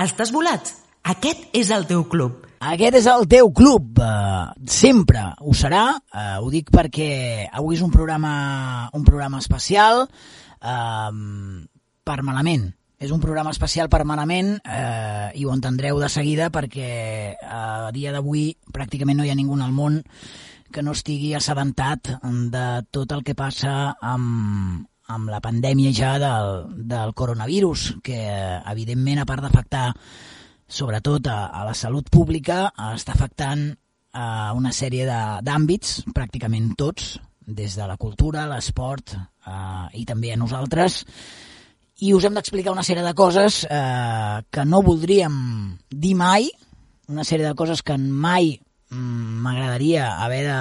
Estàs volat? Aquest és el teu club. Aquest és el teu club, uh, sempre ho serà, uh, ho dic perquè avui és un programa, un programa especial uh, per malament. És un programa especial per malament eh, i ho entendreu de seguida perquè a dia d'avui pràcticament no hi ha ningú al món que no estigui assabentat de tot el que passa amb, amb la pandèmia ja del, del coronavirus, que evidentment a part d'afectar sobretot a, a la salut pública, està afectant a una sèrie d'àmbits, pràcticament tots, des de la cultura, l'esport eh, i també a nosaltres, i us hem d'explicar una sèrie de coses eh, que no voldríem dir mai, una sèrie de coses que mai mm, m'agradaria haver de,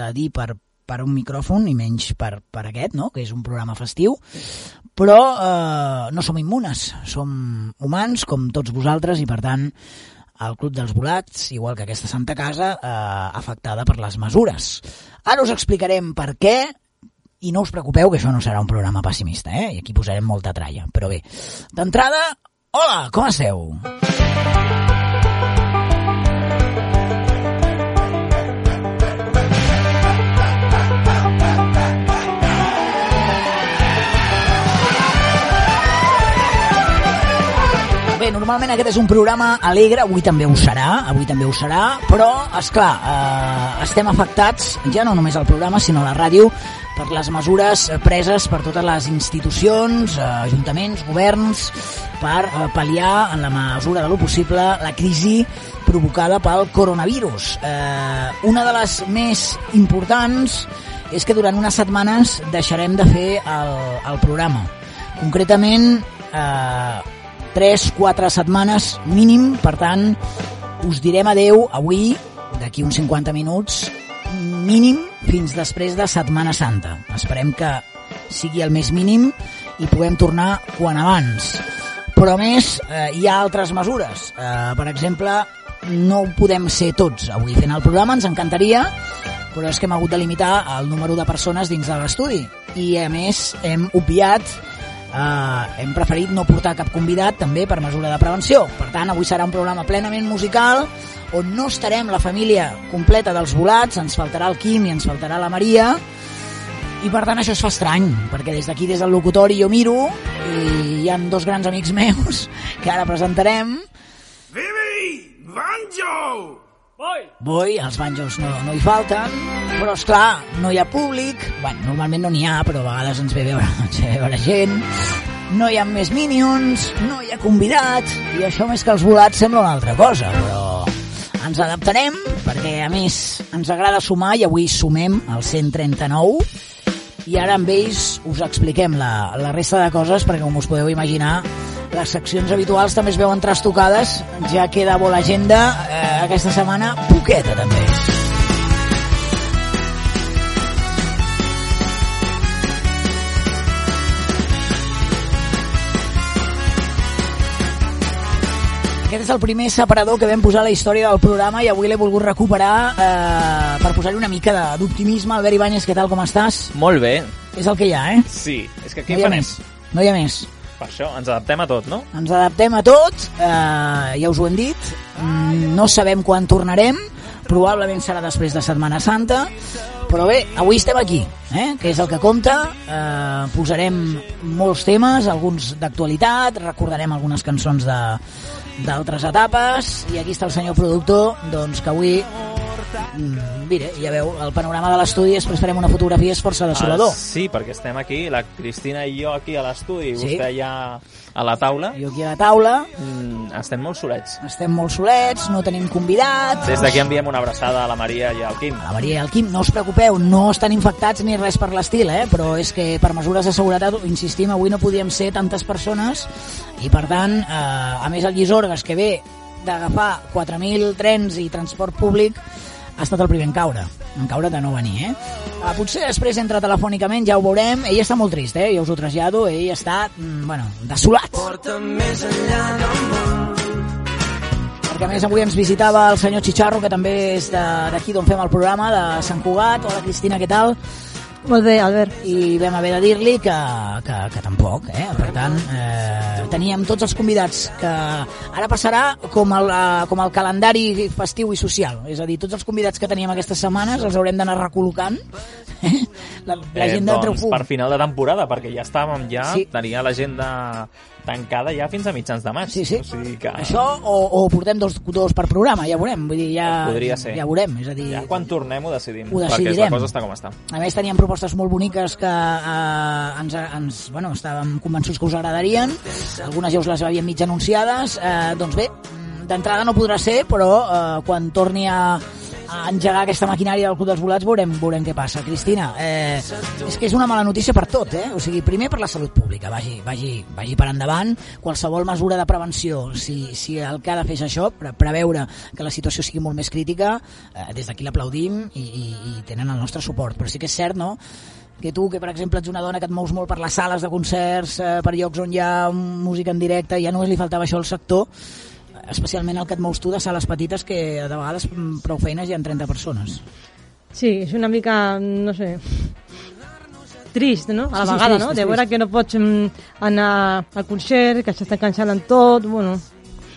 de dir per, per un micròfon i menys per, per aquest, no? que és un programa festiu, però eh, no som immunes, som humans com tots vosaltres i per tant el Club dels Volats, igual que aquesta Santa Casa, eh, afectada per les mesures. Ara us explicarem per què i no us preocupeu que això no serà un programa pessimista, eh? I aquí posarem molta tralla. Però bé, d'entrada, hola, com esteu? Bé, normalment aquest és un programa alegre, avui també ho serà, avui també ho serà, però, és clar, eh, estem afectats, ja no només al programa, sinó a la ràdio, per les mesures preses per totes les institucions, eh, ajuntaments, governs, per eh, pal·liar, en la mesura de lo possible, la crisi provocada pel coronavirus. Eh, una de les més importants és que durant unes setmanes deixarem de fer el, el programa. Concretament, eh, 3-4 setmanes mínim, per tant, us direm adeu avui, d'aquí uns 50 minuts, mínim fins després de Setmana Santa. Esperem que sigui el més mínim i puguem tornar quan abans. Però més, eh, hi ha altres mesures. Eh, per exemple, no podem ser tots avui fent el programa, ens encantaria, però és que hem hagut de limitar el número de persones dins de l'estudi. I a més hem obviat Uh, hem preferit no portar cap convidat també per mesura de prevenció. Per tant, avui serà un programa plenament musical on no estarem la família completa dels volats, ens faltarà el Quim i ens faltarà la Maria i per tant això es fa estrany perquè des d'aquí, des del locutori jo miro i hi han dos grans amics meus que ara presentarem Vivi! Banjo! Boi! Els banjos no, no hi falten, però és clar, no hi ha públic, bueno, normalment no n'hi ha, però a vegades ens ve veure, ens ve veure gent, no hi ha més Minions, no hi ha convidats, i això més que els volats sembla una altra cosa, però ens adaptarem, perquè a més ens agrada sumar i avui sumem el 139, i ara amb ells us expliquem la, la resta de coses, perquè com us podeu imaginar, les seccions habituals també es veuen trastocades, ja queda bona agenda eh, aquesta setmana, poqueta també. Aquest és el primer separador que vam posar a la història del programa i avui l'he volgut recuperar eh, per posar-hi una mica d'optimisme. Albert Ibáñez, què tal, com estàs? Molt bé. És el que hi ha, eh? Sí, és que aquí no hi ha més. No hi ha més. Per això, ens adaptem a tot, no? Ens adaptem a tot, eh, ja us ho hem dit, mm, no sabem quan tornarem, probablement serà després de Setmana Santa, però bé, avui estem aquí, eh? que és el que compta, eh, posarem molts temes, alguns d'actualitat, recordarem algunes cançons de d'altres etapes, i aquí està el senyor productor, doncs que avui Mm, mire, ja veu, el panorama de l'estudi, després farem una fotografia, és força desolador. Ah, sí, perquè estem aquí, la Cristina i jo aquí a l'estudi, Sí. vostè ja a la taula. Jo aquí a la taula, Mm, estem molt solets. estem molt solets, no tenim convidats... Des d'aquí enviem una abraçada a la Maria i al Quim. La Maria i el Quim, no us preocupeu, no estan infectats ni res per l'estil, eh? però és que per mesures de seguretat, insistim, avui no podíem ser tantes persones i per tant, eh, a més el Llisorgues que ve d'agafar 4.000 trens i transport públic ha estat el primer en caure, en caure de no venir, eh? Uh, potser després entra telefònicament, ja ho veurem, ell està molt trist, eh? Jo us ho trasllado, ell està, mm, bueno, desolat. Perquè a més avui ens visitava el senyor Chicharro, que també és de- d'aquí d'on fem el programa, de Sant Cugat. Hola Cristina, què tal? Molt bé, Albert. i vam haver de dir-li que, que, que tampoc, eh? per tant eh, teníem tots els convidats que ara passarà com el, eh, com el calendari festiu i social és a dir, tots els convidats que teníem aquestes setmanes els haurem d'anar recol·locant eh? La, l'agenda eh, treu doncs, fum per final de temporada, perquè ja estàvem ja, Sí. tenia l'agenda tancada ja fins a mitjans de maig. Sí, sí. O sigui que això o, o portem dos, dos per programa, ja veurem vull dir, ja, Podria ser. ja veurem és a dir, ja quan tornem ho decidim, Ho perquè decidirem. la cosa està com està. A més, teníem propostes molt boniques que eh, ens, ens, bueno, estàvem convençuts que us agradarien. Algunes ja us les havíem mig anunciades. Eh, doncs bé, d'entrada no podrà ser, però eh, quan torni a engegar aquesta maquinària del Club dels Volats veurem, veurem què passa. Cristina, eh, és que és una mala notícia per tot, eh? O sigui, primer per la salut pública, vagi, vagi, vagi per endavant, qualsevol mesura de prevenció, si, si el que ha de fer és això, pre preveure que la situació sigui molt més crítica, eh, des d'aquí l'aplaudim i, i, i tenen el nostre suport. Però sí que és cert, no?, que tu, que per exemple ets una dona que et mous molt per les sales de concerts, eh, per llocs on hi ha música en directe, ja només li faltava això al sector, especialment el que et mous tu de sales petites que de vegades mm, prou feines hi ha 30 persones. Sí, és una mica, no sé, trist, no? A la Sí, sí, vegada, trist, no? és De veure que no pots mm, anar al concert, que s'està cancel·lant tot, bueno,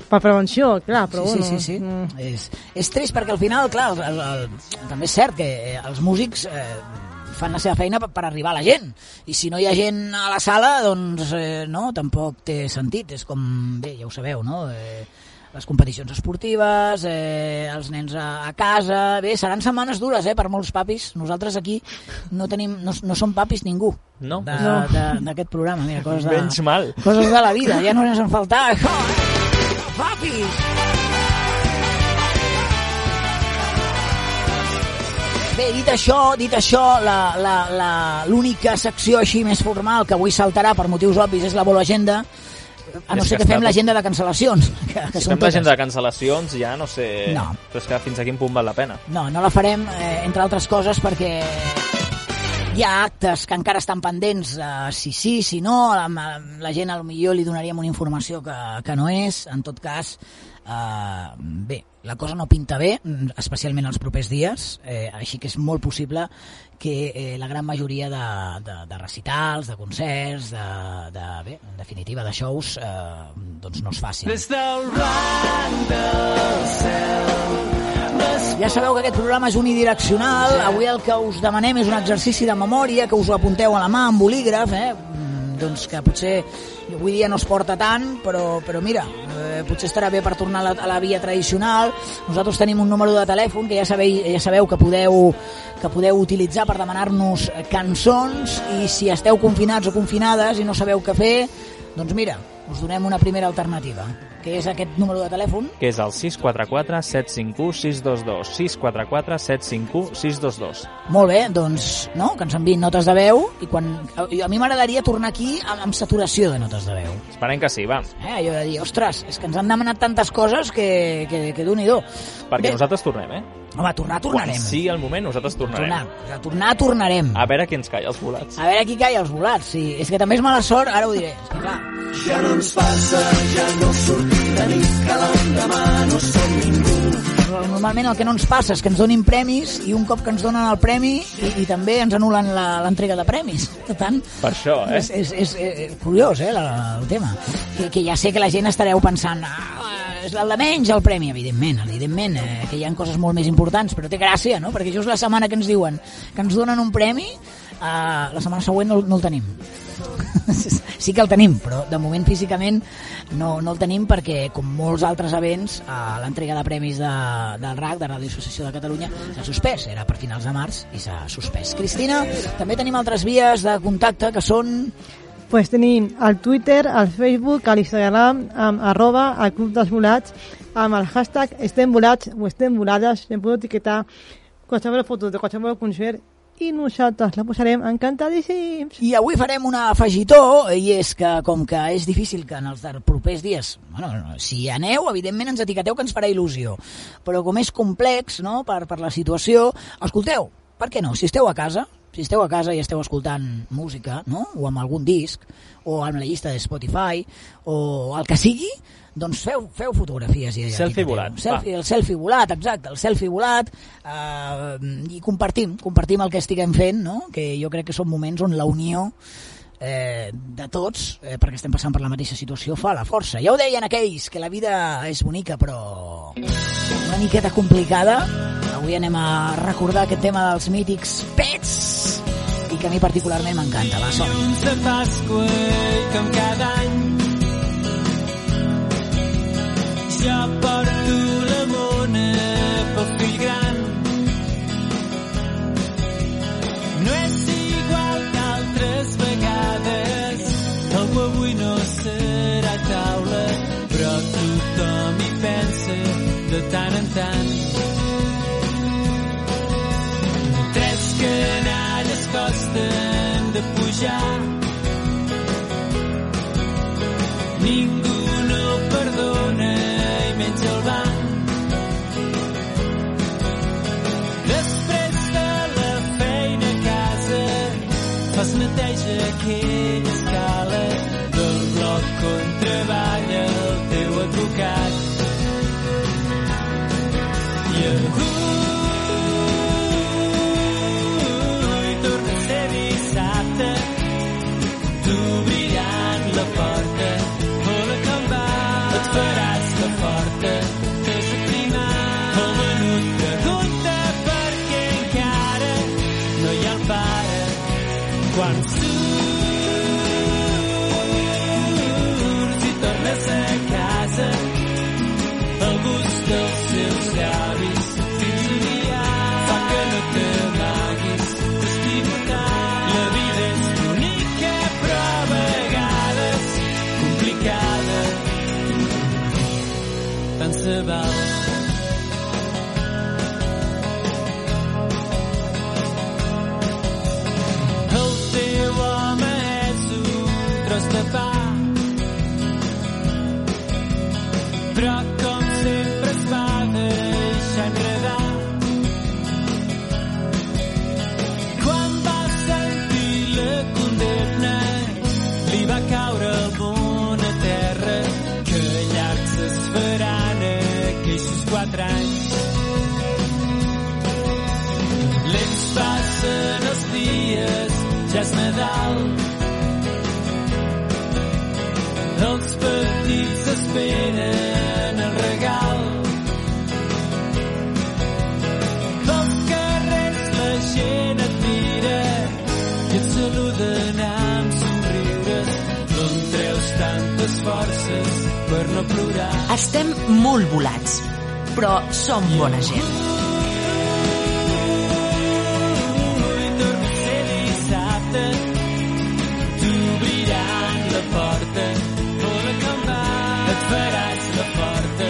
per prevenció, clar, però sí, bueno... sí, sí, sí. mm, És, és trist perquè al final, clar, el, el, el, també és cert que eh, els músics eh, fan la seva feina per, per arribar a la gent i si no hi ha gent a la sala doncs eh, no, tampoc té sentit és com, bé, ja ho sabeu no? eh, les competicions esportives eh, els nens a, a casa bé, seran setmanes dures eh, per molts papis nosaltres aquí no, tenim, no, no som papis ningú No. de- No. d'aquest programa mira, coses de, Menys mal. coses de la vida, ja no ens en faltar eh? papis Bé, dit això, dit això, la- la- la- l'única secció així més formal que avui saltarà per motius obvis és la Bolo Agenda, a no ser que fem l'agenda de cancel·lacions, que, que Si fem l'agenda de cancel·lacions, ja no sé... No. Però és que fins a quin punt val la pena. No, no la farem, eh, entre altres coses, perquè hi ha actes que encara estan pendents, eh, si sí, si no, la, la gent al millor li donaríem una informació que, que no és, en tot cas, eh, bé, la cosa no pinta bé, especialment els propers dies, eh, així que és molt possible que eh, la gran majoria de, de, de recitals, de concerts, de, de, bé, en definitiva, de shows, eh, doncs no es facin. Ja sabeu que aquest programa és unidireccional. Avui el que us demanem és un exercici de memòria, que us ho apunteu a la mà amb bolígraf, eh? Doncs que potser avui dia no es porta tant, però, però mira, eh, potser estarà bé per tornar a la, a la via tradicional. Nosaltres tenim un número de telèfon que ja sabeu, ja sabeu que podeu que podeu utilitzar per demanar-nos cançons i si esteu confinats o confinades i no sabeu què fer, doncs mira, us donem una primera alternativa, que és aquest número de telèfon Que és el 644 751 622. 644 751 622. Molt bé, doncs, no?, que ens enviïn notes de veu i quan... A, a mi m'agradaria tornar aquí amb, amb saturació de notes de veu. Esperem que sí, va. Eh? Allò de dir, ostres, és que ens han demanat tantes coses que, que, que d'un i do. Perquè Bé, nosaltres tornem, eh? Home, tornar, Quan tornarem. sigui el moment, nosaltres tornarem. Tornar, tornar, tornarem. A veure qui ens calla els volats. A veure qui calla els volats, sí. És que també és mala sort, ara ho diré. És que clar, Però Normalment el que no ens passa és que ens donin premis i un cop que ens donen el premi i, i també ens anulen la- l'entrega de premis. Per tant, Per això, eh? És, és, és, és curiós, eh, la, el tema. Que, que ja sé que la gent estareu pensant ah, és de menys el premi, evidentment, evidentment, eh, que hi ha coses molt més importants, però té gràcia, no? Perquè just la setmana que ens diuen que ens donen un premi, eh, la setmana següent no, no el tenim. sí que el tenim, però de moment físicament no, no el tenim perquè, com molts altres events, eh, l'entrega de premis de, del RAC, de Ràdio Associació de Catalunya, s'ha suspès. Era per finals de març i s'ha suspès. Cristina, també tenim altres vies de contacte que són pues tenim el Twitter, el Facebook, l'Instagram, amb arroba el Club dels Volats, amb el hashtag estem volats o estem volades, em podeu etiquetar qualsevol foto de qualsevol concert i nosaltres la posarem encantadíssims. I avui farem un afegitó, i és que, com que és difícil que en els propers dies, bueno, si aneu, evidentment ens etiqueteu que ens farà il·lusió, però com és complex no, per, per la situació, escolteu, per què no? Si esteu a casa, si esteu a casa i esteu escoltant música, no? o amb algun disc, o amb la llista de Spotify, o el que sigui, doncs feu, feu fotografies. I Selfie volat, Selfie, el selfie volat, exacte, el selfie volat, eh, i compartim, compartim el que estiguem fent, no? que jo crec que són moments on la unió eh, de tots, eh, perquè estem passant per la mateixa situació, fa la força. Ja ho deien aquells, que la vida és bonica, però una miqueta complicada. Avui anem a recordar aquest tema dels mítics pets, i que a mi particularment m'encanta. Va, som de Pasqua i com cada any jo porto la mona pel fill gran no és igual que altres el avui no serà a taula però tothom hi pensa de tant en tant Tres canalles costen de pujar. can you Nadal, els petits esperen el regal. Pels carrers la gent et mira i et saluden amb somriures. D'on treus tantes forces per no plorar? Estem molt volats, però som bona gent. La porta, hola com va, et faràs la porta,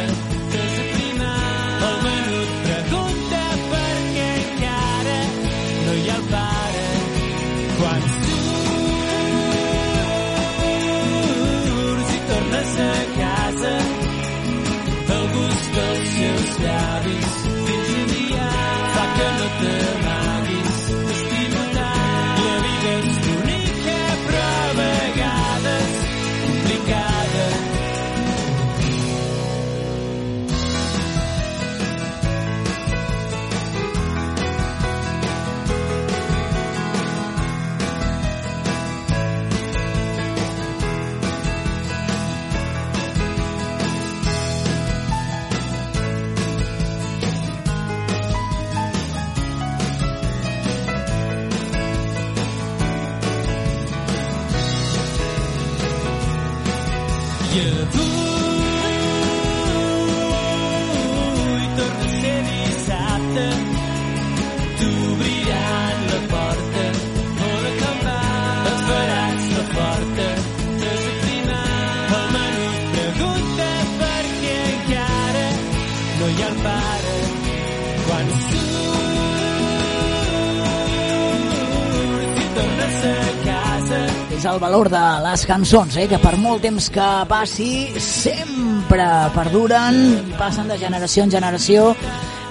el valor de les cançons, eh? que per molt temps que passi sempre perduren, passen de generació en generació.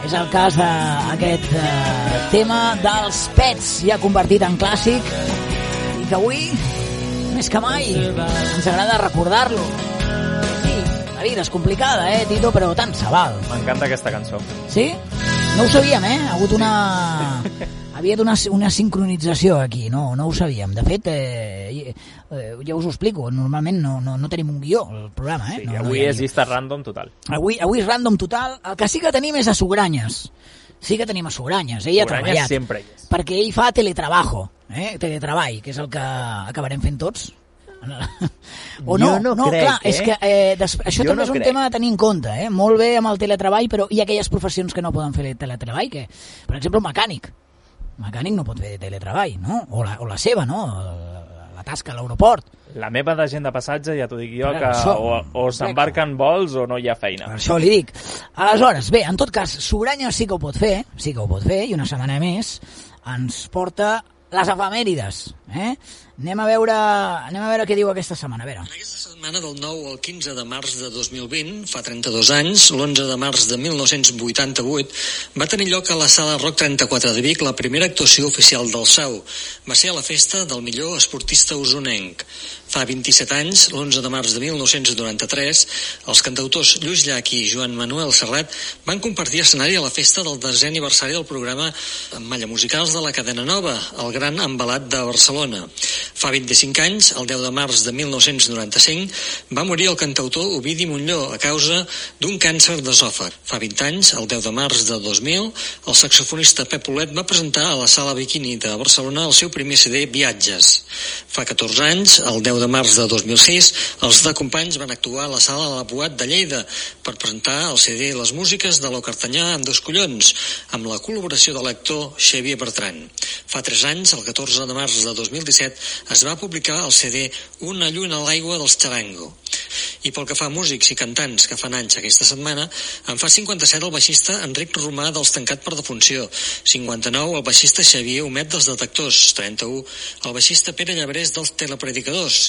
És el cas d'aquest eh, tema dels pets, ja convertit en clàssic, i que avui, més que mai, ens agrada recordar-lo. Sí, la vida és complicada, eh, Tito, però tant se val. M'encanta aquesta cançó. Sí? No ho sabíem, eh? Ha hagut una... Havia una, una sincronització aquí, no, no ho sabíem. De fet, eh, eh, ja us ho explico, normalment no, no, no tenim un guió al programa, eh? Sí, no, no avui ha és llista random total. Avui, avui és random total. El que sí que tenim és a Sugranyes. Sí que tenim a Sugranyes. Ell ha Sugranyes treballat. sempre hi és. Perquè ell fa teletrabajo, eh? teletreball, que és el que acabarem fent tots. O no, Jo no no crec, clar, eh? és que eh, des, això Jo també no és un crec. tema a tenir en compte, eh? molt bé amb el teletreball, però hi ha aquelles professions que no poden fer teletreball, que, per exemple, un mecànic. Mecànic no pot fer teletreball, no? O la, o la seva, no? La, la tasca a l'aeroport. La meva de gent de passatge, ja t'ho dic jo, que això- o, o s'embarquen vols o no hi ha feina. Per això li dic. Aleshores, bé, en tot cas, Sobranya sí que ho pot fer, sí que ho pot fer, i una setmana més ens porta les efemèrides. Eh? Anem, a veure, anem a veure què diu aquesta setmana. A veure. Aquesta setmana del 9 al 15 de març de 2020, fa 32 anys, l'11 de març de 1988, va tenir lloc a la sala Rock 34 de Vic la primera actuació oficial del SAU. Va ser a la festa del millor esportista usonenc. Fa 27 anys, l'11 de març de 1993, els cantautors Lluís Llach i Joan Manuel Serrat van compartir escenari a la festa del desè aniversari del programa Malla Musicals de la cadena nova, el Gran Embalat de Barcelona. Fa 25 anys, el 10 de març de 1995, va morir el cantautor Ovidi Montlló a causa d'un càncer d'esòfag. Fa 20 anys, el 10 de març de 2000, el saxofonista Pep Olet va presentar a la Sala Bikini de Barcelona el seu primer CD Viatges. Fa 14 anys, el 10 de març de 2006, els de companys van actuar a la Sala de la Boat de Lleida per presentar el CD Les músiques de l'Ocartanyà amb dos collons, amb la col·laboració de l'actor Xavier Bertran. Fa 3 anys, el 14 de març de 2017, es va publicar el CD Una lluna a l'aigua dels Charango. I pel que fa a músics i cantants que fan anys aquesta setmana, en fa 57 el baixista Enric Romà dels Tancat per Defunció, 59 el baixista Xavier Humet dels Detectors, 31 el baixista Pere Llabrés dels Telepredicadors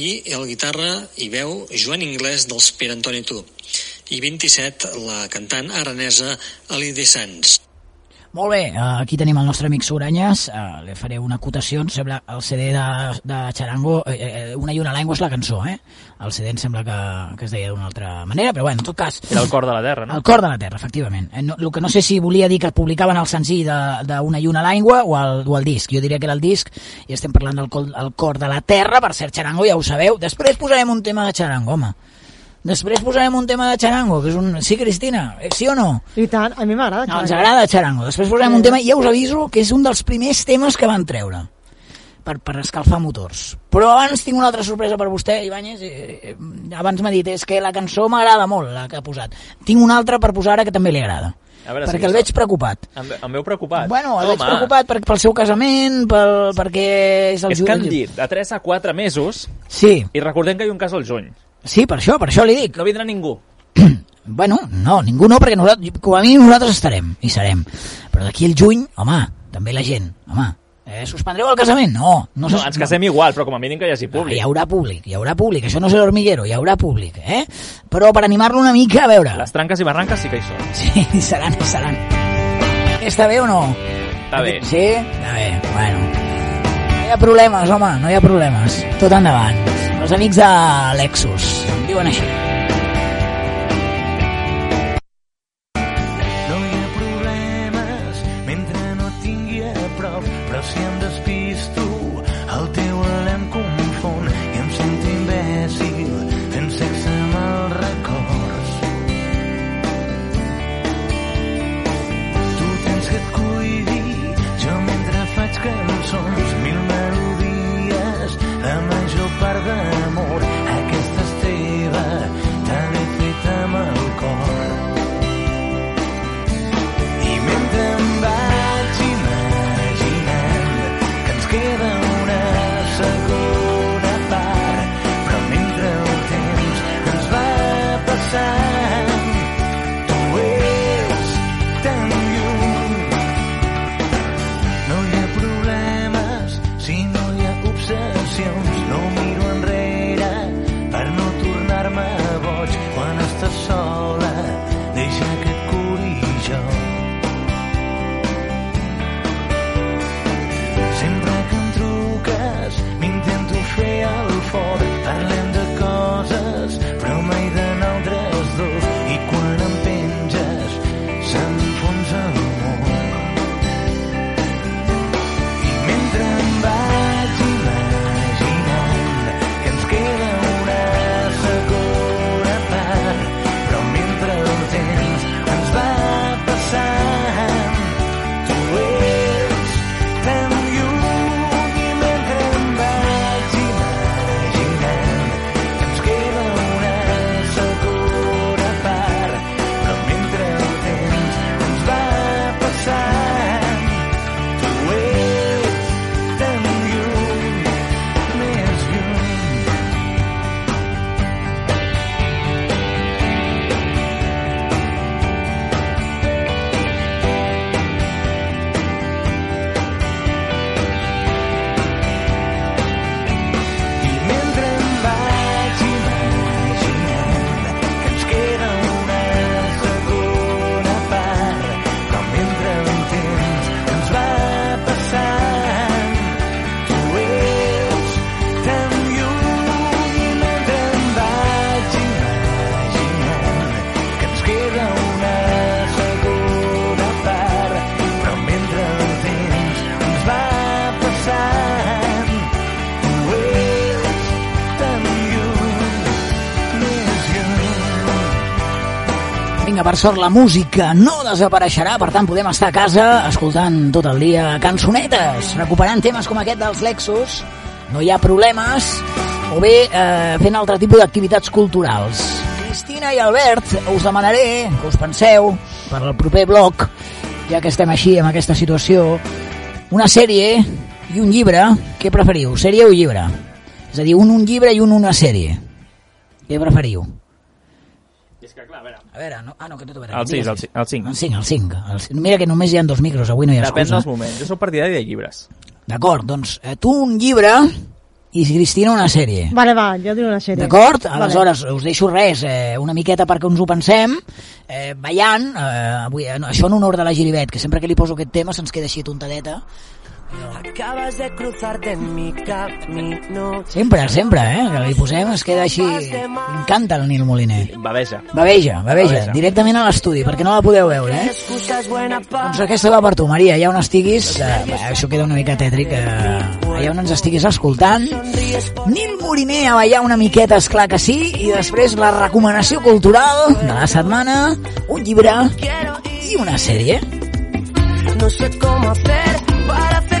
i el guitarra i veu Joan Inglès dels Pere Antoni Tu i 27 la cantant aranesa Alide Sans. Molt bé, eh, aquí tenim el nostre amic Soranyes, eh, li faré una acotació, em sembla el CD de, de Charango, eh, Una i una llengua és la cançó, eh? El CD em sembla que, que es deia d'una altra manera, però bueno, en tot cas... Era el cor de la terra, no? El cor de la terra, efectivament. Eh, no, el que no sé si volia dir que publicaven el senzill d'Una i una l'aigua o, el, o el disc. Jo diria que era el disc i estem parlant del cor, el cor de la terra, per cert, Charango, ja ho sabeu. Després posarem un tema de Charango, home. Després posarem un tema de Charango, que és un... Sí, Cristina? Eh, Sí o no? I tant, a mi m'agrada. No, ens agrada Charango. Després posarem un tema, i ja us aviso que és un dels primers temes que van treure per, per escalfar motors. Però abans tinc una altra sorpresa per vostè, Ibáñez. Eh, eh, abans m'ha dit, és que la cançó m'agrada molt, la que ha posat. Tinc una altra per posar ara que també li agrada. A veure si perquè el sap. veig preocupat. Em, em veu preocupat. Bueno, el veig Home, preocupat per, pel seu casament, pel, perquè és el És que han dit de 3 a 4 mesos Sí, i recordem que hi ha un cas al juny. Sí, per això, per això li dic. No vindrà ningú. Bueno, no, ningú no, perquè nosaltres, com a mínim nosaltres estarem, i serem. Però d'aquí el juny, home, també la gent, home, eh, suspendreu el casament? No, no, No, ens casem igual, però com a mínim que hi hagi No, públic. hi haurà públic, hi haurà públic, això no és l'hormiguero, hi haurà públic, eh? Però per animar-lo una mica, a veure... Les tranques i barranques sí que hi són. Sí, seran, seran. Està bé o no? Està bé. Sí? Està bé, bueno. No hi ha problemes, home, no hi ha problemes. Tot endavant. Els amics de Lexus diuen així. Sort, la música no desapareixerà, per tant podem estar a casa escoltant tot el dia cançonetes, recuperant temes com aquest dels Lexus, no hi ha problemes, o bé eh, fent altre tipus d'activitats culturals. Cristina i Albert, us demanaré que us penseu per al proper bloc, ja que estem així amb aquesta situació, una sèrie i un llibre, què preferiu, sèrie o llibre? És a dir, un un llibre i un una sèrie. Què preferiu? És que, clar, a veure... A veure, no, ah, no, que tot a veure. El 6, el 5. El 5. El 5, el 5. El 5. Mira que només hi ha dos micros, avui no hi ha Depèn excusa. dels moments. Jo soc partidari de llibres. D'acord, doncs eh, tu un llibre i Cristina una sèrie. Vale, va, jo diré una sèrie. D'acord? Vale. Aleshores, us deixo res, eh, una miqueta perquè ens ho pensem, eh, ballant, eh, avui, eh, no, això en honor de la Giribet, que sempre que li poso aquest tema se'ns queda així tontadeta. Acabas de cruzarte en mi camino. Sempre, sempre, eh, que li posem, es queda així... Encanta el Nil Moliner. Baveja. Baveja, baveja, Baveja. directament a l'estudi, perquè no la podeu veure, eh? Doncs aquesta va per tu, Maria, allà on estiguis, eh, bé, això queda una mica tètric, eh, allà on ens estiguis escoltant, Nil Moliner a ballar una miqueta, esclar que sí, i després la recomanació cultural de la setmana, un llibre i una sèrie. No sé cómo hacer para acercarme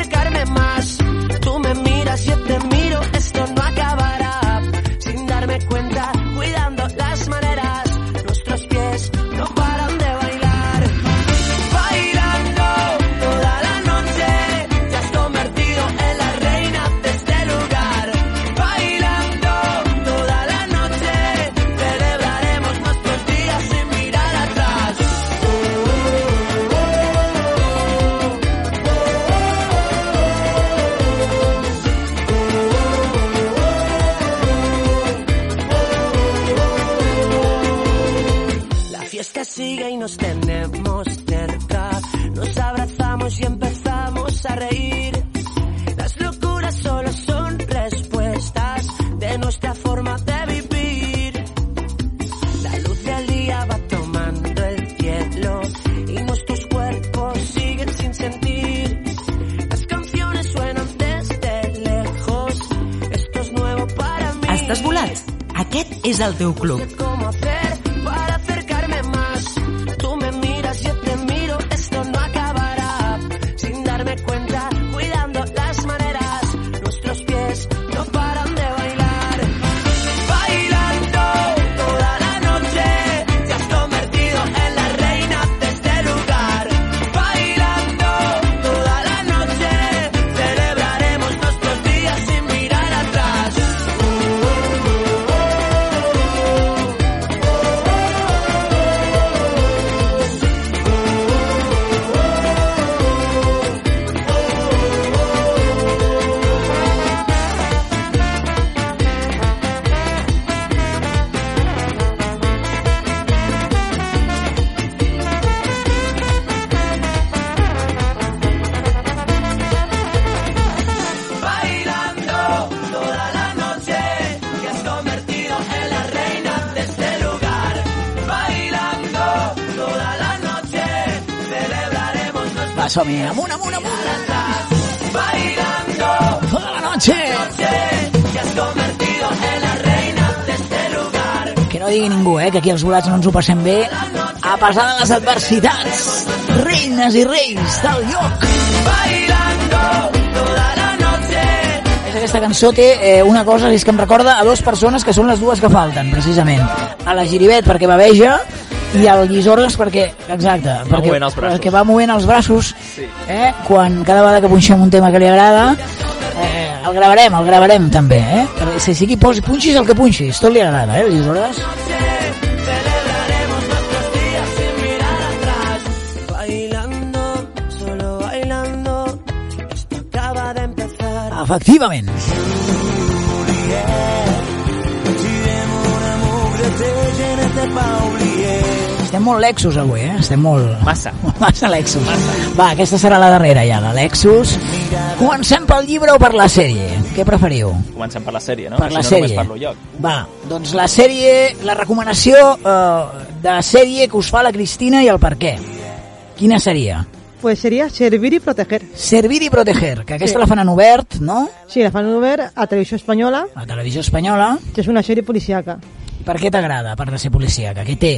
Fiesta sigue y nos tenemos cerca. Nos abrazamos y empezamos a reír. Las locuras solo son respuestas de nuestra forma de vivir. La luz del día va tomando el cielo y nuestros cuerpos siguen sin sentir. Las canciones suenan desde lejos. Esto es nuevo para mí. Estàs volat? Aquest és el teu club. cómo hacer amunt, amunt, amunt, Bailando tota la noche. Que no digui ningú, eh, que aquí els volats no ens ho passem bé, a pesar de les adversitats. Reines i reis del lloc. Bailando toda aquesta cançó té eh, una cosa, és que em recorda a dues persones que són les dues que falten, precisament. A la Giribet, perquè baveja, i al Guisorres perquè, exacte, perquè, movent els braços. perquè va movent els braços Sí. eh, quan cada vegada que punxem un tema que li agrada eh, el gravarem, el gravarem també eh? si sigui, posi, punxis el que punxis tot li agrada, eh, el Guisorres Celebraremos nuestros días sin mirar atrás. Bailando, solo bailando. Esto acaba de empezar. efectivament estem molt Lexus avui, eh? estem molt... Massa. Massa Lexus. Va, aquesta serà la darrera ja, de Lexus. Comencem pel llibre o per la sèrie? Què preferiu? Comencem per la sèrie, no? Per Així la no sèrie. només parlo jo. Va, doncs la sèrie, la recomanació eh, de sèrie que us fa la Cristina i el per què. Quina seria? Pues sería servir y proteger. Servir i proteger, que aquesta Sí. la fan en obert, no? Sí, la fan ver a Televisión Española, A la televisió espanyola. que es una serie policíaca. Per què t'agrada, a part de ser policíaca? Què té?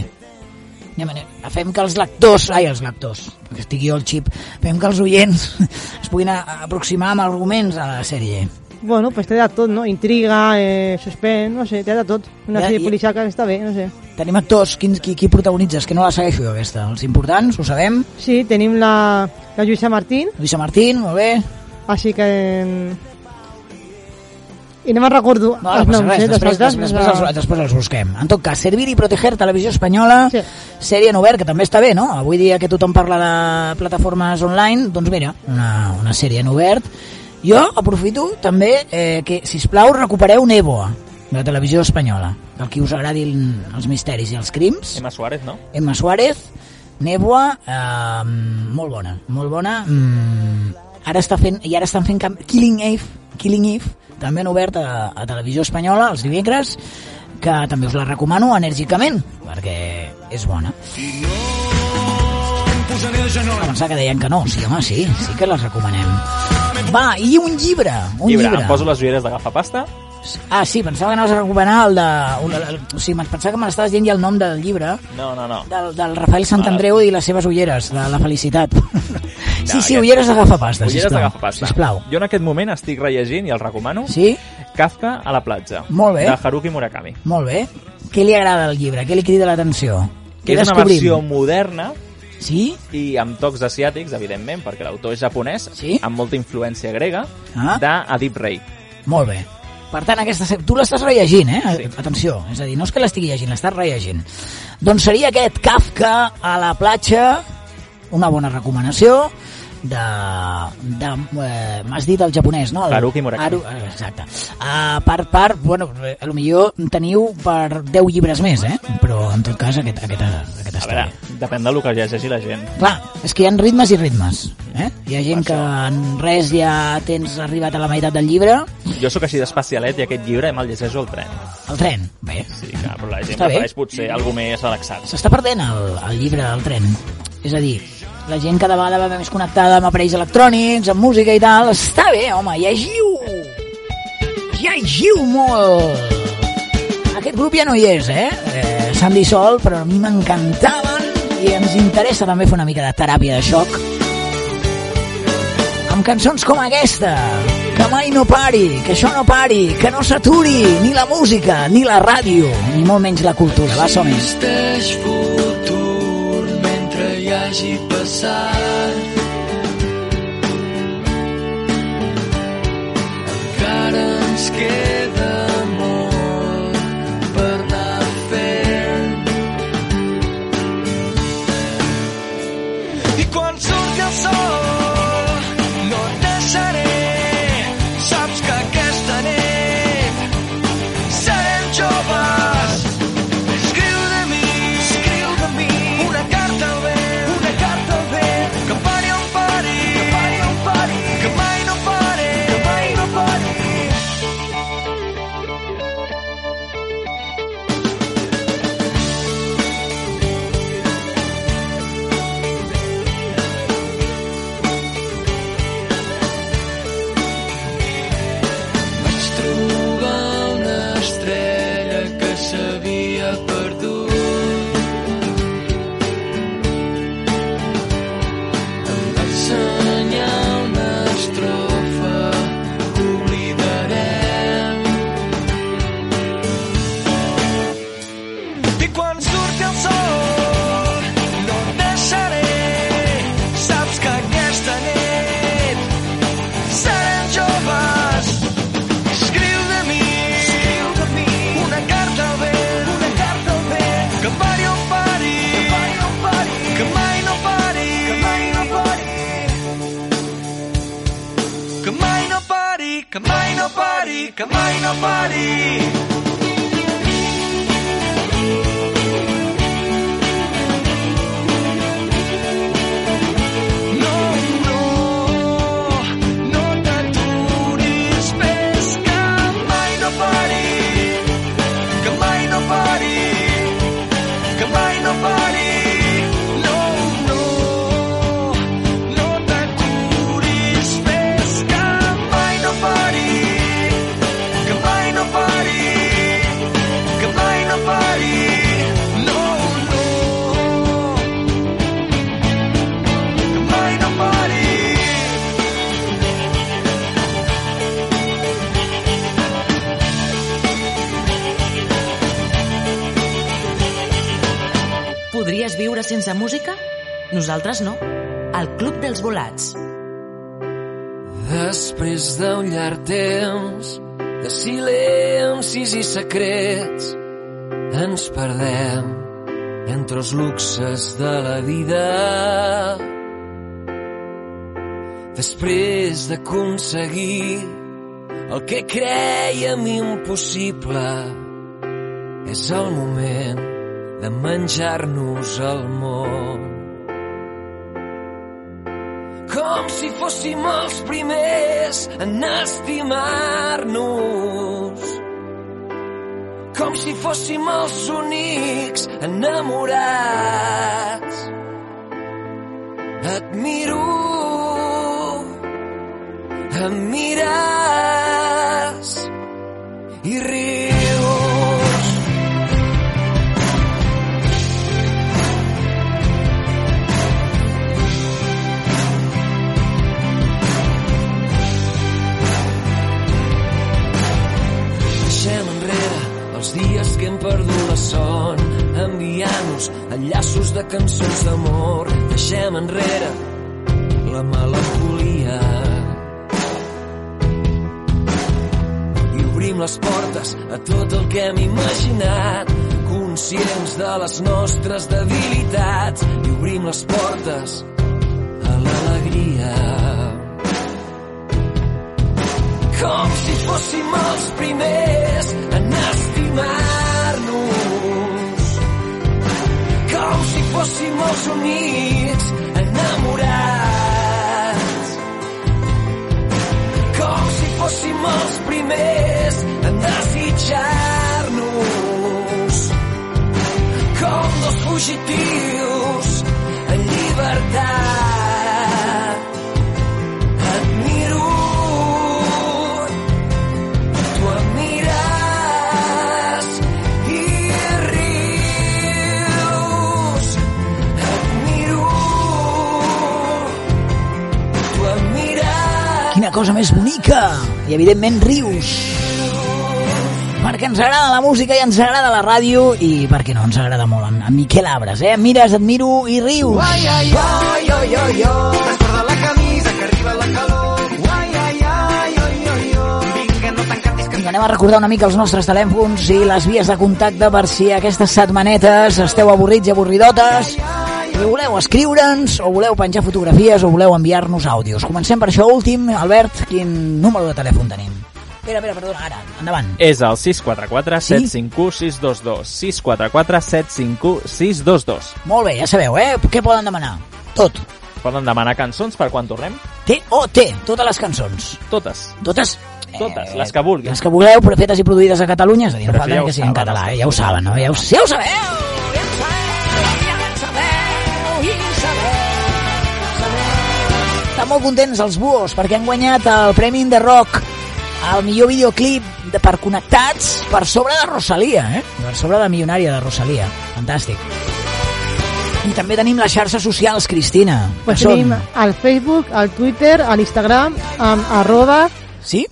Anem, anem. Fem que els lectors, ai, els lectors, que estigui jo el xip, fem que els oients es puguin a- aproximar amb arguments a la sèrie. Bueno, pues té de tot, no? Intriga, eh, suspens, no sé, té de tot. Una Ja, sèrie i- policiaca que està bé, no sé. Tenim actors, qui, qui, qui protagonitzes? Que no la segueixo jo, aquesta. Els importants, ho sabem. Sí, tenim la, la Lluïsa Martín, Lluïsa Martín, molt bé. així que... I no me'n recordo No, no els passa noms, res, eh, després, després, però- després, els, després els busquem. En tot cas, Servir i Proteger, Televisió Espanyola, Sí. sèrie en obert, que també està bé, no? Avui dia que tothom parla de plataformes online, doncs mira, una, una sèrie en obert. Jo aprofito també eh, que, si plau recupereu Neboa, de la televisió espanyola. Que el qui us agradin els misteris i els crims. Emma Suárez, no? Emma Suárez, Neboa, eh, molt bona, molt bona. Mm, ara està fent, i ara estan fent Killing Eve, Killing Eve, també en obert a, a televisió espanyola els dimecres, que també us la recomano enèrgicament, perquè és bona. A pensar que deien que no, sí, home, sí, sí que les recomanem. Va, i un llibre, un llibre. llibre. Em poso les ulleres d'agafar pasta. Ah, sí, pensava que anaves a recomanar el de... El, el, o sigui, pensava que me l'estaves dient ja el nom del llibre, No, no, no. del, del Rafael Santandreu i les seves ulleres, de la felicitat. sí, sí, ulleres d'agafar pasta, Ulleres sisplau. d'agafar pasta. Sisplau. Jo en aquest moment estic rellegint, i el recomano, Sí? Kafka a la platja. Molt bé. De Haruki Murakami. Molt bé. Què li agrada al llibre? Què li crida l'atenció? Que Què és una descobrim? versió moderna Sí? i amb tocs asiàtics, evidentment, perquè l'autor és japonès, Sí? amb molta influència grega, Ah. d'Adip Rei. Molt bé. Per tant, aquesta, se- tu l'estàs rellegint, eh? Sí. Atenció, és a dir, no és que l'estigui llegint, l'estàs rellegint. Doncs seria aquest Kafka a la platja, una bona recomanació de... de eh, M'has dit el japonès, no? El, Haruki Murakami. Haru, eh, exacte. Uh, per part, bueno, eh, a lo millor teniu per 10 llibres més, eh? Però en tot cas aquest, aquest, aquest A està veure, bé. depèn del que llegeixi la gent. Clar, és que hi ha ritmes i ritmes. Eh? Hi ha gent Per que això. en res ja tens arribat a la meitat del llibre, Jo sóc així d'especialet i aquest llibre me'l llegeixo al tren. el tren, bé, Sí, clar, però la gent Està bé. prefereix potser algú més relaxat. s'està perdent el, el llibre al tren. És a dir, la gent cada vegada va més connectada amb aparells electrònics, amb música i tal. Està bé, home, llegiu! Llegiu molt! Aquest grup ja no hi és, eh? eh S'han dissolt, però a mi m'encantaven i ens interessa també fer una mica de teràpia de xoc amb cançons com aquesta que mai no pari, que això no pari que no s'aturi, ni la música ni la ràdio, ni molt menys la cultura va, som hagi passat. Encara ens queda que mai no pari, que mai no pari. Viure sense música? Nosaltres no. El Club dels Volats. Després d'un llarg temps de silencis i secrets ens perdem entre els luxes de la vida. Després d'aconseguir el que creiem impossible, és el moment de menjar-nos el món. Com si fóssim els primers en estimar-nos. Com si fóssim els únics enamorats. Et miro, em mires i rius. Les portes a tot el que hem imaginat, conscients de les nostres debilitats. I obrim les portes a l'alegria. Com si fóssim els primers en estimar-nos. Com si fóssim els únics enamorats. Com si fóssim els primers en desitjar-nos. Com dos fugitius en llibertat. Et miro Tu em mires i rius. Et miro. Tu em mires. Quina cosa més bonica! I evidentment rius. Perquè ens agrada la música i ens agrada la ràdio i per què no ens agrada molt en, en Miquel Abres, eh? Mires, et miro i rius. Ai, ai, ai, ai, ai, ai. La camisa que arriba la calor. Ai, ai, ai, ai, ai, ai. Vinga, no t'encantis que... Vinga, anem a recordar una mica els nostres telèfons i les vies de contacte per si aquestes setmanetes esteu avorrits i avorridotes i voleu escriure'ns o voleu penjar fotografies o voleu enviar-nos àudios. Comencem per això últim. Albert, quin número de telèfon tenim? Espera, espera, perdona, ara, endavant. És el 644 Sí? 751 622. 644 751 622. Molt bé, ja sabeu, eh? Què poden demanar? Tot. Poden demanar cançons per quan tornem? T-O-T, totes les cançons. Totes. Totes Totes, les que vulguin. Les que vulgueu, però fetes i produïdes a Catalunya, és a dir, no falta ja que sigui en català, eh? ja ho saben, no? Ja ho, ja ho sabeu! Ja ho sabeu! Ja ho sabeu! Ja ho sabeu! Estan molt contents els buos perquè han guanyat el Premi de Rock al millor videoclip de, per connectats per sobre de Rosalia, eh? Per sobre de Milionària de Rosalia. Fantàstic. I també tenim les xarxes socials, Cristina. Pues que són- tenim al Facebook, al Twitter, a l'Instagram, amb arroba... Sí?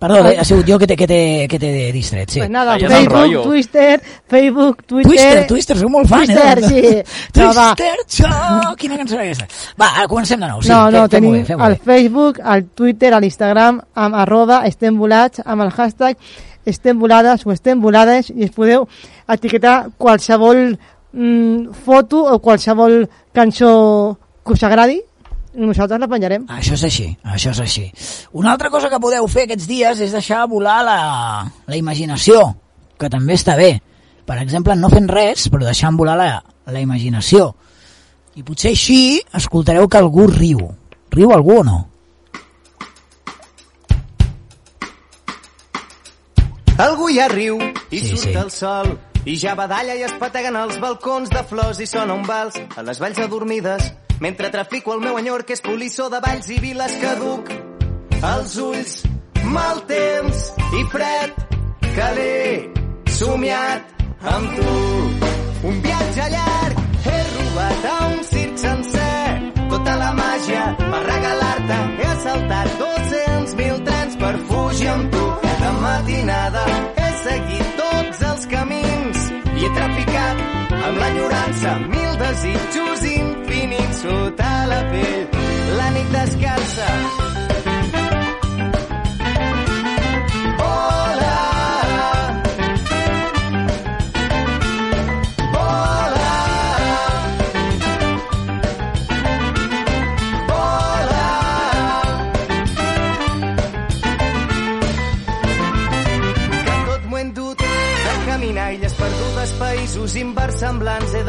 Perdó, eh, ha sigut jo que t'he que que distret, sí. Pues nada, és el Facebook. Twitter, Facebook, Twitter... Twister, Twister, soc molt fan, Twister, eh? sí. No, va. Twister, xo! Quina cançó era aquesta? Va, ara comencem de nou. Sí, no, no, fem- tenim bé, fem-ho al bé. Facebook, al Twitter, a l'Instagram, amb arroba estem volats, amb el hashtag estem volades o estem volades i es podeu etiquetar qualsevol mm, foto o qualsevol cançó que us agradi nosaltres la penjarem. Això és així, això és així. Una altra cosa que podeu fer aquests dies és deixar volar la, la imaginació, que també està bé. Per exemple, no fent res, però deixant volar la, la imaginació. I potser així escoltareu que algú riu. Riu algú o no? Algú ja riu i Sí, surt sí. el sol i ja badalla i es pateguen els balcons de flors i sona un vals a les valls adormides mentre trafico el meu enyor que és polissó de valls i viles caduc els ulls. Mal temps i fred que l'he somiat amb tu. Un viatge llarg he robat a un circ sencer. Tota la màgia per regalar-te he assaltat 200.000 trens per fugir amb tu. De matinada he seguit tots els camins i he traficat amb l'enyorança mil desitjos sota la pell. La nit descalça.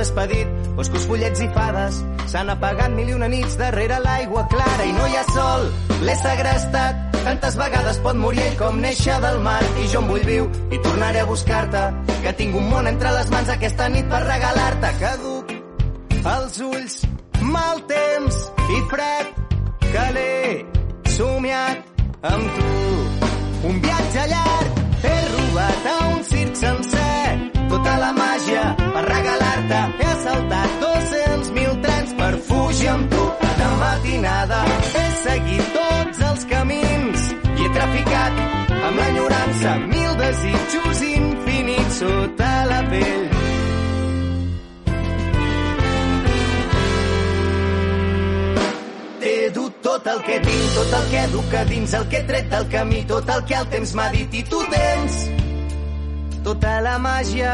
Despedit boscos, follets i fades s'han apagat mil i una nits darrere l'aigua clara. I no hi ha sol, l'he segrestat. Tantes vegades pot morir ell com néixer del mar. I jo em vull viu i tornaré a buscar-te que tinc un món entre les mans aquesta nit per regalar-te. Caduc els ulls mal temps i fred que l'he somiat amb tu. Un viatge llarg he robat a tota la màgia per regalar-te. He assaltat 200.000 trens per fugir amb tu de matinada. He seguit tots els camins i he traficat amb l'enyorança mil desitjos infinits sota la pell. T'he dut tot el que tinc, tot el que duc a dins, el que he tret del camí, tot el que el temps m'ha dit i tu tens tota la màgia.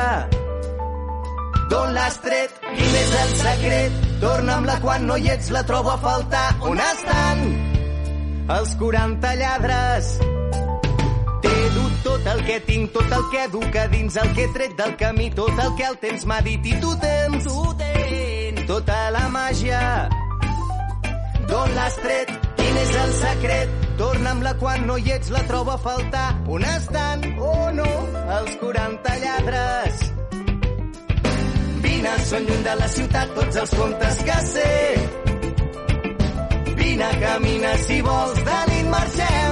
D'on l'has tret? Quin és el secret? Torna'm-la quan no hi ets, la trobo a faltar. On estan els 40 lladres? T'he dut tot el que tinc, tot el que duc a dins, el que he tret del camí, tot el que el temps m'ha dit i tu tens, tu tens tota la màgia. D'on l'has tret? És el secret? Torna'm-la quan no hi ets, la trobo a faltar. On estan, oh no, els 40 lladres? Vine, són lluny de la ciutat tots els contes que sé. Vine, camina si vols, de nit marxem.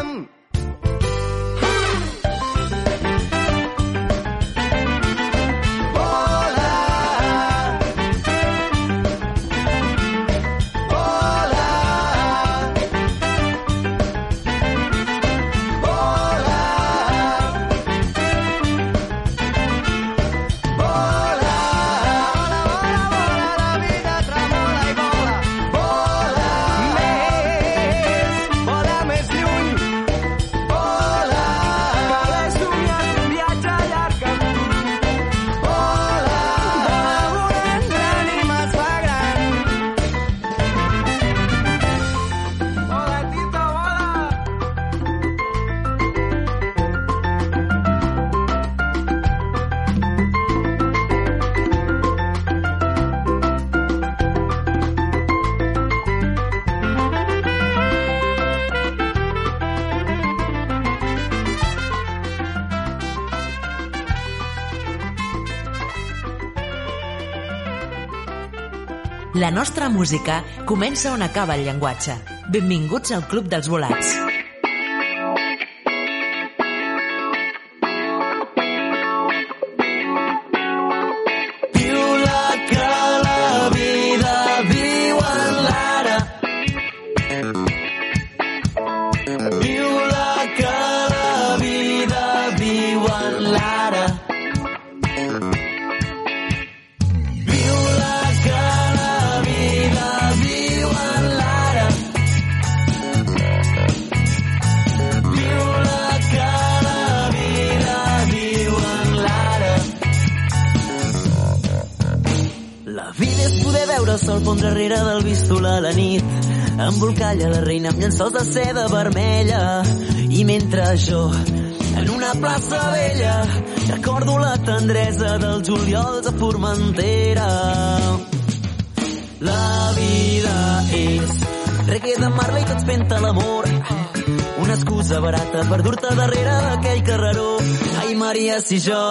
La nostra música comença on acaba el llenguatge. Benvinguts al Club dels Volats. Embolcalla la reina amb llençols de seda vermella. I mentre jo, en una plaça vella, recordo la tendresa dels juliols a Formentera. La vida és reggae de Marley i tots fent l'amor. Una excusa barata per dur-te darrere d'aquell carreró. Ai, Maria, si jo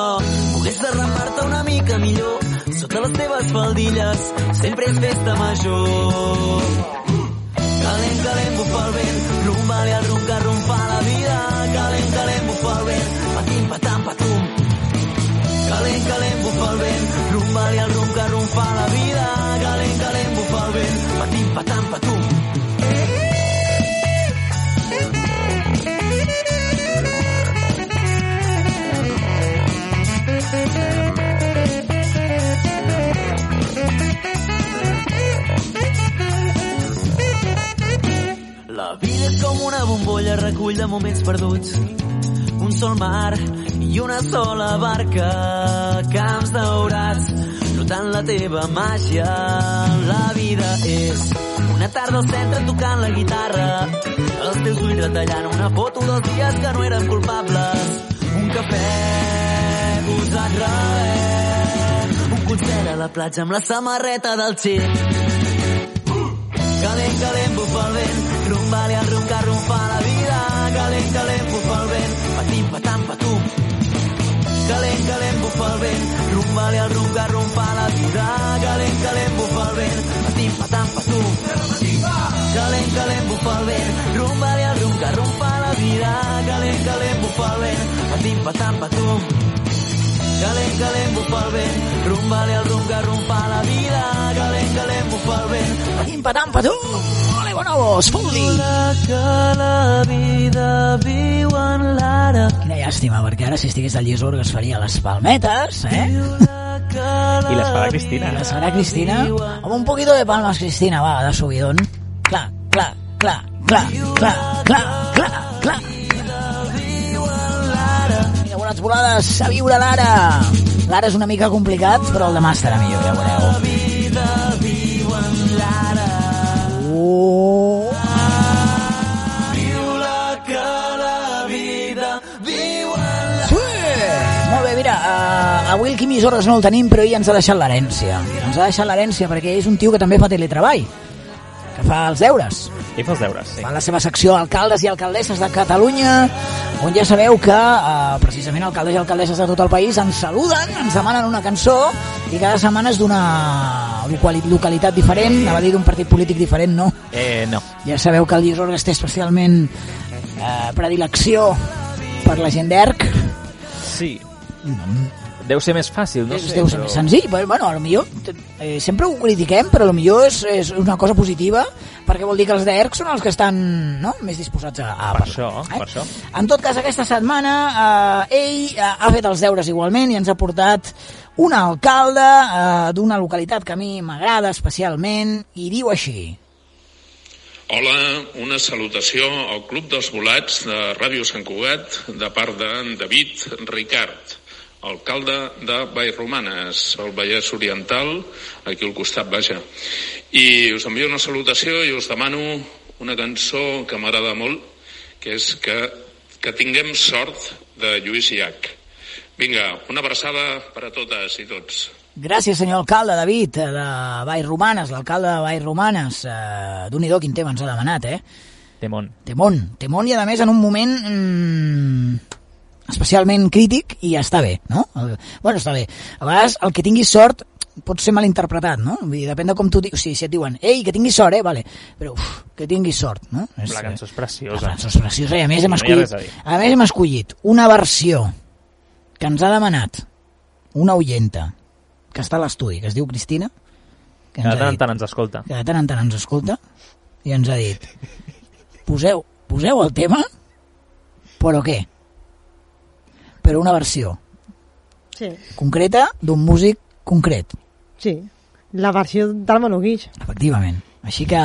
pogués derramar-te una mica millor sota les teves faldilles, sempre és festa major. Calent, calent, bufa el vent, rumba i el rum que rumfa la vida. Calent, calent, bufa el vent, patim, patam, patum. La vida és com una bombolla, recull de moments perduts un sol mar i una sola barca, camps daurats, notant la teva màgia. La vida és una tarda al centre tocant la guitarra, els teus ulls retallant una foto dels dies que no eren culpables. Un cafè posat res, un concert a la platja amb la samarreta del xic. Calent, calent, bufa el vent, rumbali al rum que rumfa la vida. Calent, calent, bufa el vent, rumbali al rum que rumfa la vida. Calent, calent, bufa el vent, patim, patam, patum. Calent, calent, bufa el vent, rumbali al rum que rumfa la vida. Calent, calent, bufa el vent, patim, patam, patum. Calent, calent, bufa el vent, rumbali al rum que rumfa la vida. Calent, calent, bufa el vent, Patim, patam, patum! Ole, bonobos, fot-li! que la vida viu en l'ara. Quina llàstima, perquè ara si estigués al Llisorg es faria les palmetes, eh? I les farà Cristina. Les farà Cristina. Amb un poquito de palmas, Cristina, va, de subidón. Clar, clar, clar, clar, clar, clar, clar, clar. Vinga, bones volades, a viure l'ara. L'ara és una mica complicat, però el demà estarà millor, ja veureu. Oh. Sí! Molt bé, mira, uh, avui el Quim Isorres no el tenim, però ell ens ha deixat l'herència. Ens ha deixat l'herència perquè és un tio que també fa teletreball, que fa els deures. I fa els deures, sí. Fa la seva secció Alcaldes i Alcaldesses de Catalunya, on ja sabeu que eh, precisament alcaldes i alcaldesses de tot el país ens saluden, ens demanen una cançó i cada setmana és d'una locali- localitat diferent, anava a dir d'un partit polític diferent, no. Eh, no. Ja sabeu que el Llisorgues té especialment eh, predilecció per la gent d'ERC. Sí. Deu ser més fàcil, no és, sé. deu ser però- més senzill. Bueno, bueno, a lo millor, eh, sempre ho critiquem, però a lo millor és, és una cosa positiva, perquè vol dir que els d'ERC són els que estan no? més disposats a, a Per això, per això. En tot cas, aquesta setmana eh, ell eh, ha fet els deures igualment i ens ha portat un alcalde eh, d'una localitat que a mi m'agrada especialment i diu així. Hola, una salutació al Club dels Volats de Ràdio Sant Cugat de part d'en David Ricard, alcalde de Vallromanes, al Vallès Oriental, aquí al costat, vaja. I us envio una salutació i us demano una cançó que m'agrada molt, que és que, que tinguem sort de Lluís Llach. Vinga, una abraçada per a totes i tots. Gràcies, senyor alcalde, David, eh, de Vallromanes, l'alcalde de Vallromanes. Eh, Déu-n'hi-do quin tema ens ha demanat, eh? Temón. Temón. Temón i, a més, en un moment mm, especialment crític i ja està bé, no? Bueno, està bé. A vegades, el que tinguis sort pot ser mal interpretat, no? Vull dir, depèn de com tu... di- O sigui, si et diuen, ei, que tinguis sort, eh? Vale. Però, uf, que tinguis sort, no? És, La cançó és La preciosa. cançó és preciosa i a més hem No escollit, a més hem escollit una versió que ens ha demanat una oyenta que està a l'estudi, que es diu Cristina, que Que de tant en tant ens escolta. que de tant en tant ens escolta i ens ha dit poseu, poseu el tema però què? Però una versió Sí, concreta d'un músic concret sí. La versió del monoguix. efectivament així que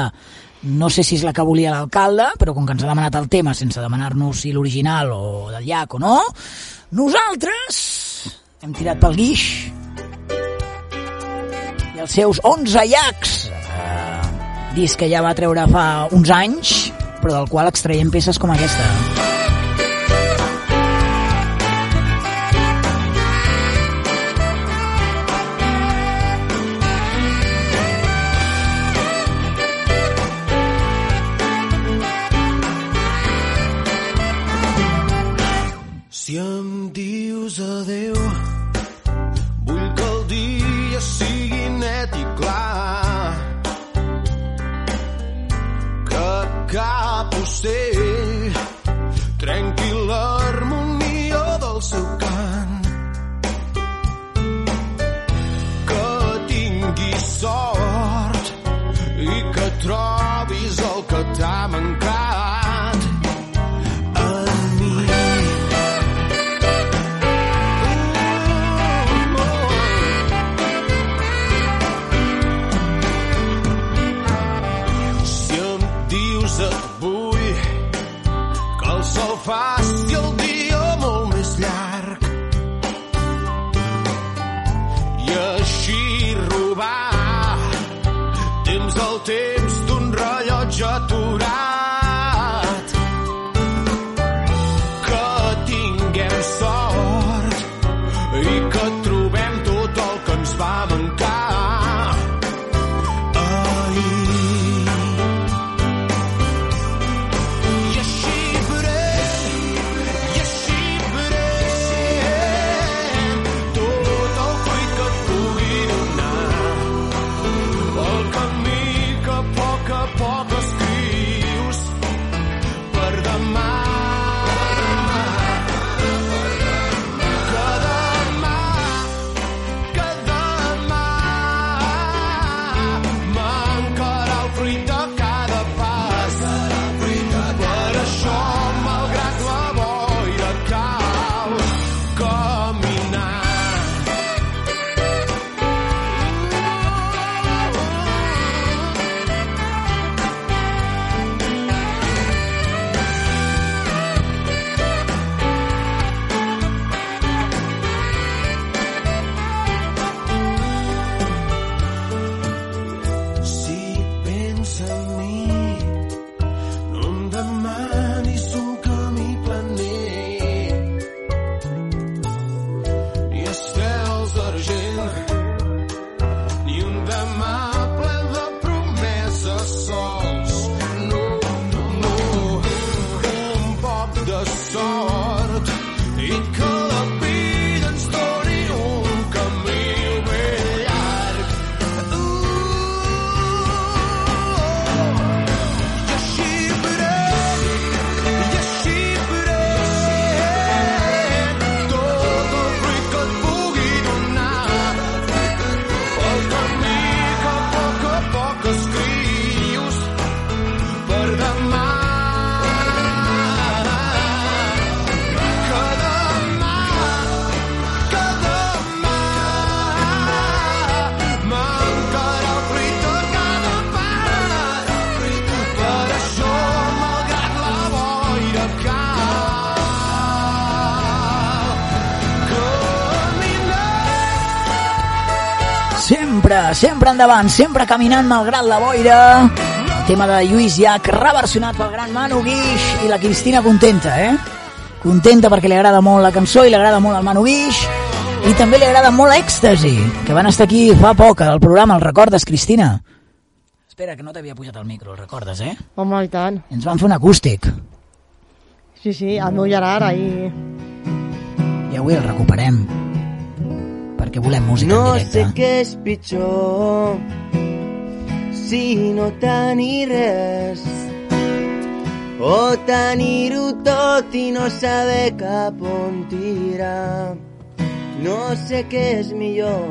no sé si és la que volia l'alcalde, però com que ens ha demanat el tema sense demanar-nos si l'original o del llac o no, nosaltres hem tirat pel guix i els seus 11 llacs, eh, disc que ja va treure fa uns anys, però del qual extraiem peces com aquesta. Ocell trenqui l'harmonia del seu cant. Que tinguis sort i que trobis el que t'ha mancat Sempre, endavant, sempre caminant malgrat la boira. El tema de Lluís Llach, reversionat pel gran Manu Guix i la Cristina contenta, eh? Contenta perquè li agrada molt la cançó i li agrada molt el Manu Guix i també li agrada molt l'èxtasi, que van estar aquí fa poc al programa, el recordes, Cristina? Espera, que no t'havia pujat el micro, el recordes, eh? Home, i tant. Ens van fer un acústic Sí, sí, el meu Gerard ahí... i avui el recuperem perquè volem música No en sé directe. què és pitjor si no tenir res o tenir-ho tot i no saber cap on tirar. No sé què és millor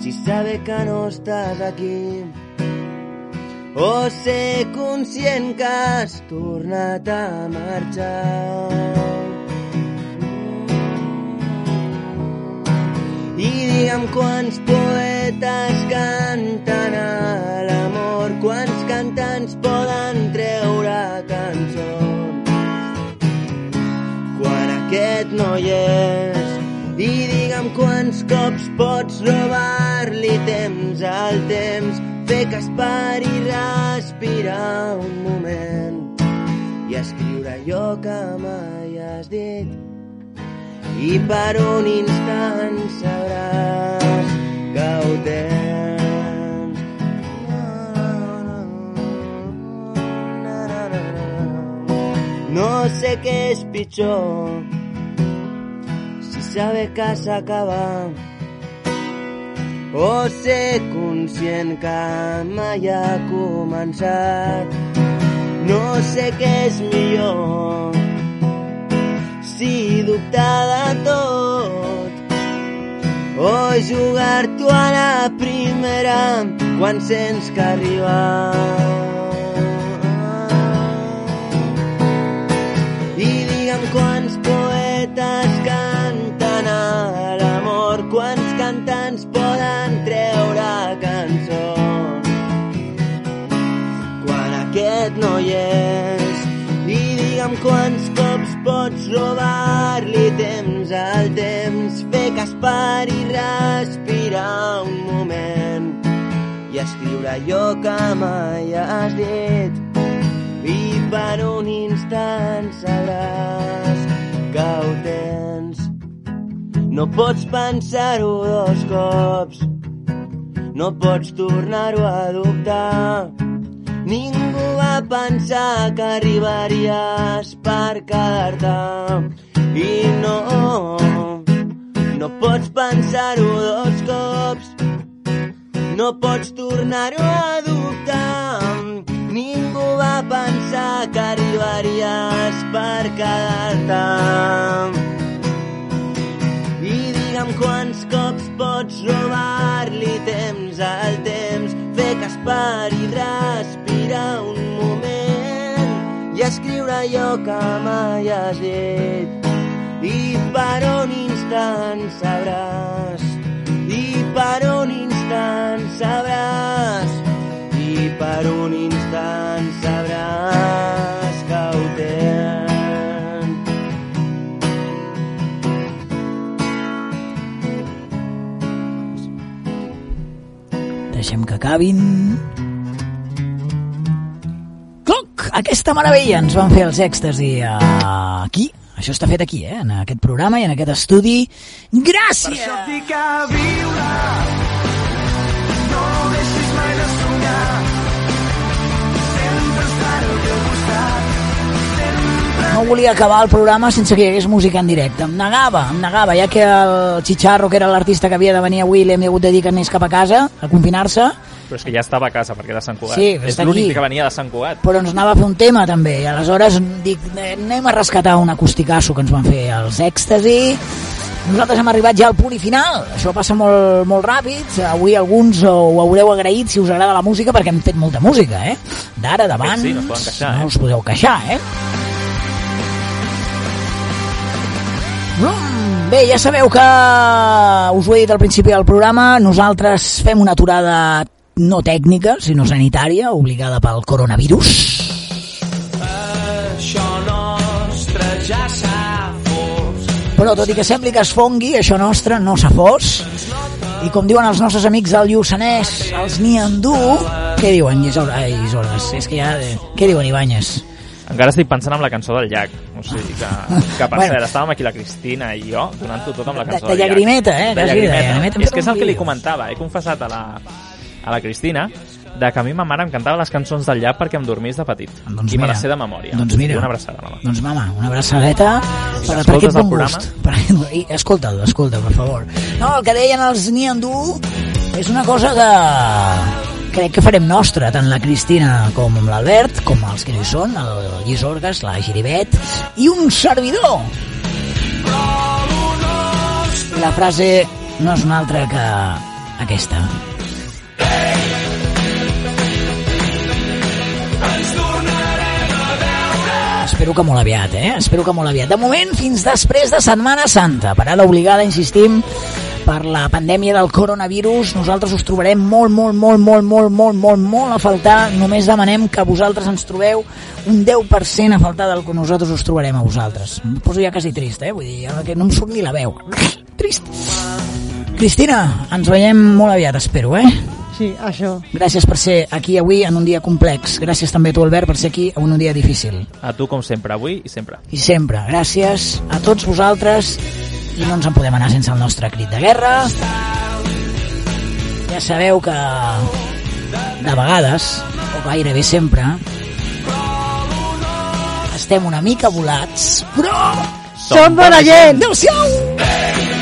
si saber que no estàs aquí o ser conscient que has tornat a marxar. I digue'm quants poetes canten a l'amor, quants cantants poden treure cançons. Quan aquest no hi és, i digue'm quants cops pots robar-li temps al temps, fer que es pari i respirar un moment i escriure allò que mai has dit i per un instant sabràs que ho tens. No sé què és pitjor si saber que s'acaba o ser conscient que mai ha començat. No sé què és millor si dubtar de tot o jugar-t'ho a la primera quan sents que arriba. I digue'm quants poetes canten a l'amor, quants cantants poden treure cançons quan aquest no hi és. I digue'm quants robar-li temps al temps, fer pari i respirar un moment i escriure allò que mai has dit i per un instant sabràs que ho tens. No pots pensar-ho dos cops, no pots tornar-ho a dubtar. Ningú va pensar que arribaries per quedar-te i no, no pots pensar-ho dos cops, no pots tornar-ho a dubtar. Ningú va pensar que arribaries per quedar-te. I digue'm quants cops pots robar-li temps al temps, fer que es pari allò que mai has dit. I per un instant sabràs, i per un instant sabràs, i per un instant sabràs que ho tens. Deixem que acabin. aquesta meravella ens van fer els èxtasi aquí. Això està fet aquí, eh? en aquest programa i en aquest estudi. Gràcies! Per això dic a viure, no deixis mai de somiar. No volia acabar el programa sense que hi hagués música en directe. Em negava, em negava, ja que el Chicharro, que era l'artista que havia de venir avui, li hem hagut de dir que anés cap a casa, a confinar-se, però és que ja estava a casa, perquè era de Sant Cugat. Sí, és l'únic que venia de Sant Cugat. però ens anava a fer un tema també, i aleshores dic, "Eh, anem a rescatar un acusticasso que ens van fer els èxtasi, nosaltres hem arribat ja al punt i final, això passa molt, molt ràpid, avui alguns ho haureu agraït si us agrada la música, perquè hem fet molta música, eh? D'ara, d'abans, Sí, no queixar, no eh? us podeu queixar, eh? Mm, Bé, ja sabeu que us ho he dit al principi del programa, nosaltres fem una aturada no tècnica, sinó sanitària, obligada pel coronavirus. Això nostre ja s'ha fos. Però tot i que sembli que es fongui, això nostre no s'ha fos. I com diuen els nostres amics del Lluçanès, els Niandú, què diuen? Ai, Isordes, és que ja... Què diuen, Ibanyes? Encara estic pensant en la cançó del llac. O sigui que, que per Bueno. cert, estàvem aquí la Cristina i jo donant-ho tot amb la De- cançó de del llac. llagrimeta, eh, De quasi, de llagrimeta. llagrimeta. És que és el que li comentava. He confessat a la, a la Cristina de que a mi ma mare em cantava les cançons del llac perquè em dormís de petit. Doncs I me mira. les sé de memòria. Doncs mira. Una abraçada, mama. Doncs mama, una abraçadeta per, per aquest bon gust. Per, i, escolta'l, escolta, per favor. No, el que deien els Niandú és una cosa que crec que farem nostra, tant la Cristina com l'Albert, com els que hi són, el Lluís Orgas, la Giribet i un servidor. La frase no és una altra que aquesta. Espero que molt aviat, eh? Espero que molt aviat. De moment, fins després de Setmana Santa. Parada obligada, insistim, per la pandèmia del coronavirus. Nosaltres us trobarem molt, molt, molt, molt, molt, molt, molt, molt a faltar. Només demanem que vosaltres ens trobeu un 10% a faltar del que nosaltres us trobarem a vosaltres. Em poso ja quasi trist, eh? Vull dir, que no em surt ni la veu. Trist. Cristina, ens veiem molt aviat, espero, eh? Sí, això. Gràcies per ser aquí avui en un dia complex. Gràcies també a tu, Albert, per ser aquí en un dia difícil. A tu, com sempre, avui i sempre. I sempre, gràcies a tots vosaltres i no ens en podem anar sense el nostre crit de guerra. Ja sabeu que de vegades, o gairebé sempre, estem una mica volats, però Som bona gent! Adéu-siau!